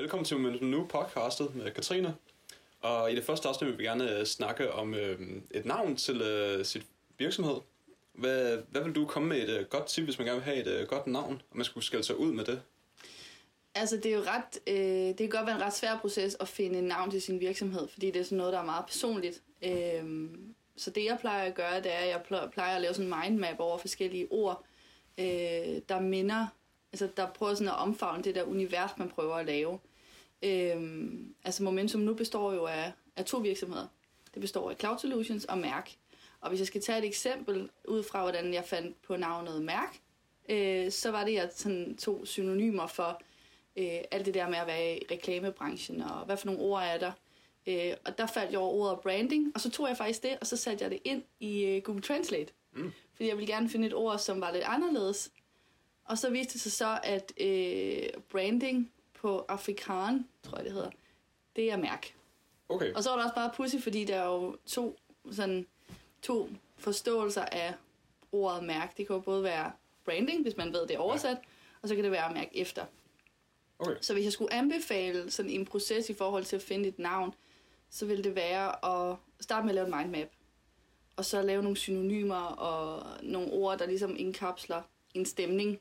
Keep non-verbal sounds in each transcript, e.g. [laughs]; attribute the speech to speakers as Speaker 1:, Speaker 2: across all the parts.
Speaker 1: Velkommen til Momentum Nu podcastet med Katrine. Og i det første afsnit vil vi gerne øh, snakke om øh, et navn til øh, sit virksomhed. Hvad, hvad vil du komme med et øh, godt tip, hvis man gerne vil have et øh, godt navn, og man skulle skælde sig ud med det?
Speaker 2: Altså, det er jo ret, øh, det kan godt være en ret svær proces at finde et navn til sin virksomhed, fordi det er sådan noget, der er meget personligt. Øh, så det, jeg plejer at gøre, det er, at jeg plejer at lave sådan en mindmap over forskellige ord, øh, der minder, altså der prøver sådan at omfavne det der univers, man prøver at lave. Øh, altså Momentum nu består jo af, af to virksomheder. Det består af Cloud Solutions og Mærk. Og hvis jeg skal tage et eksempel ud fra, hvordan jeg fandt på navnet Mærk, øh, så var det jeg sådan to synonymer for øh, alt det der med at være i reklamebranchen, og hvad for nogle ord er der. Øh, og der faldt jeg over ordet branding, og så tog jeg faktisk det, og så satte jeg det ind i øh, Google Translate. Mm. Fordi jeg ville gerne finde et ord, som var lidt anderledes. Og så viste det sig så, at øh, branding på afrikan, tror jeg det hedder, det er mærk.
Speaker 1: Okay.
Speaker 2: Og så var det også bare pussy, fordi der er jo to, sådan, to forståelser af ordet mærk. Det kan jo både være branding, hvis man ved det er oversat, ja. og så kan det være mærk efter.
Speaker 1: Okay.
Speaker 2: Så hvis jeg skulle anbefale sådan en proces i forhold til at finde et navn, så ville det være at starte med at lave en mindmap. Og så lave nogle synonymer og nogle ord, der ligesom indkapsler en stemning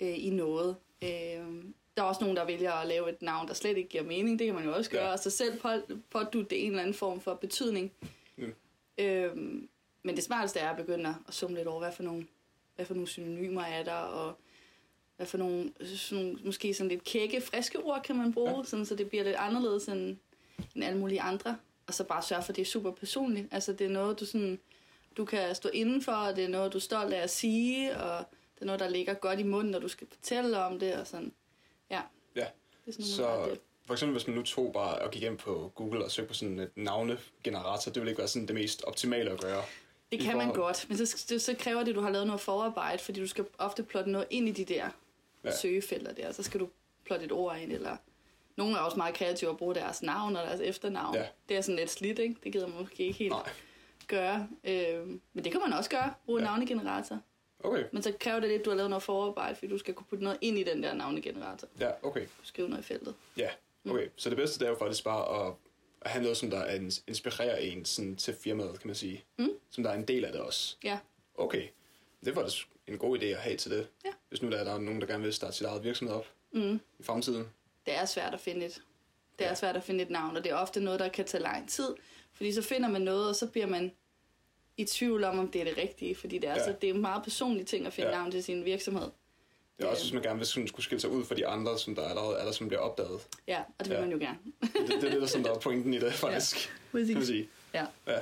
Speaker 2: øh, i noget. Øh, der er også nogen, der vælger at lave et navn, der slet ikke giver mening. Det kan man jo også gøre. Ja. Og så selv pådutte det en eller anden form for betydning. Mm. Øh, men det smarteste er at begynde at summe lidt over, hvad for nogle, hvad for nogle synonymer er der, og hvad for nogle, sådan nogle måske sådan lidt kække, friske ord kan man bruge, ja. sådan, så det bliver lidt anderledes end, end alle mulige andre. Og så bare sørge for, at det er super personligt. Altså det er noget, du, sådan, du kan stå indenfor, og det er noget, du er stolt af at sige, og det er noget, der ligger godt i munden, når du skal fortælle om det, og sådan. Ja.
Speaker 1: Ja, det er sådan så for eksempel hvis man nu tog bare og gik ind på Google og søgte på sådan et navnegenerator, det ville ikke være sådan det mest optimale at gøre.
Speaker 2: Det kan man godt, men så, så kræver det, at du har lavet noget forarbejde, fordi du skal ofte plotte noget ind i de der ja. søgefelter der, så skal du plotte et ord ind, eller nogle er også meget kreative at bruge deres navn og deres efternavn. Ja. Det er sådan lidt slidt, ikke? Det gider man måske ikke helt Nej. gøre. Øh, men det kan man også gøre, bruge ja. navnegenerator.
Speaker 1: Okay.
Speaker 2: Men så kræver det lidt, at du har lavet noget forarbejde, fordi du skal kunne putte noget ind i den der navnegenerator.
Speaker 1: Ja, okay.
Speaker 2: Skrive noget i feltet.
Speaker 1: Ja, okay. Mm. Så det bedste det er jo faktisk bare at, at have noget, som der inspirerer en sådan, til firmaet, kan man sige. Mm. Som der er en del af det også.
Speaker 2: Ja.
Speaker 1: Okay. Det var en god idé at have til det.
Speaker 2: Ja.
Speaker 1: Hvis nu der er der nogen, der gerne vil starte sit eget virksomhed op mm. i fremtiden.
Speaker 2: Det er svært at finde et. Det er ja. svært at finde et navn, og det er ofte noget, der kan tage lang tid. Fordi så finder man noget, og så bliver man i tvivl om, om det er det rigtige. Fordi det er, ja. så, det er en meget personlig ting at finde ja. navn til sin virksomhed.
Speaker 1: Det er også, hvis man gerne vil skulle skille sig ud fra de andre, som der allerede er der, som bliver opdaget.
Speaker 2: Ja, og det vil ja. man jo gerne.
Speaker 1: det, det, det er det, der, der er pointen i det, faktisk.
Speaker 2: Ja, [laughs]
Speaker 1: kan man sige.
Speaker 2: Ja.
Speaker 1: ja.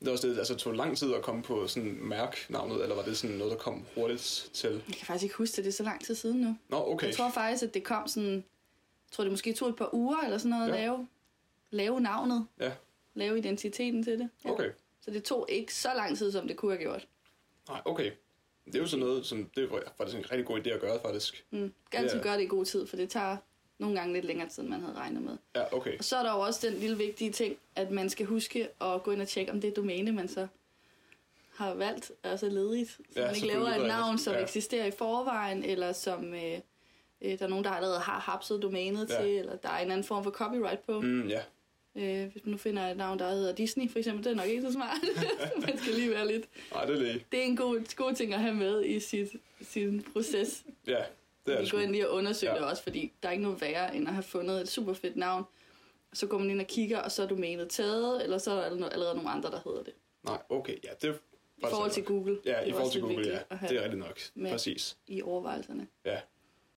Speaker 1: Det var også det, altså tog lang tid at komme på sådan mærknavnet, eller var det sådan noget, der kom hurtigt til?
Speaker 2: Jeg kan faktisk ikke huske det, det er så lang tid siden nu.
Speaker 1: Nå, okay.
Speaker 2: Jeg tror faktisk, at det kom sådan, jeg tror det måske tog et par uger eller sådan noget ja. at lave, lave navnet.
Speaker 1: Ja.
Speaker 2: Lave identiteten til det.
Speaker 1: Ja. Okay.
Speaker 2: Så det tog ikke så lang tid, som det kunne have gjort.
Speaker 1: Nej, okay. Det er jo sådan noget, som det var faktisk en rigtig god idé at gøre, faktisk.
Speaker 2: Mm. Ganske ja. gøre det i god tid, for det tager nogle gange lidt længere tid, end man havde regnet med.
Speaker 1: Ja, okay.
Speaker 2: Og så er der jo også den lille vigtige ting, at man skal huske at gå ind og tjekke, om det domæne, man så har valgt, er så ledigt. Så ja, man ikke laver et navn, som ja. eksisterer i forvejen, eller som øh, øh, der er nogen, der allerede har hapset domænet ja. til, eller der er en anden form for copyright på.
Speaker 1: Mm, ja.
Speaker 2: Øh, hvis man nu finder et navn, der hedder Disney, for eksempel, det er nok ikke så smart. [laughs] man skal lige være lidt...
Speaker 1: Nej, det er lige.
Speaker 2: Det er en god, god ting at have med i sit, sin proces.
Speaker 1: Ja, det er
Speaker 2: Vi går ind lige og undersøger ja. det også, fordi der er ikke noget værre, end at have fundet et super fedt navn. Så går man ind og kigger, og så er domænet taget, eller så er der allerede nogle andre, der hedder det.
Speaker 1: Nej, okay, ja, det
Speaker 2: I forhold til Google.
Speaker 1: Ja, i forhold til Google, ja. Det er rigtigt nok. Præcis.
Speaker 2: I overvejelserne.
Speaker 1: Ja.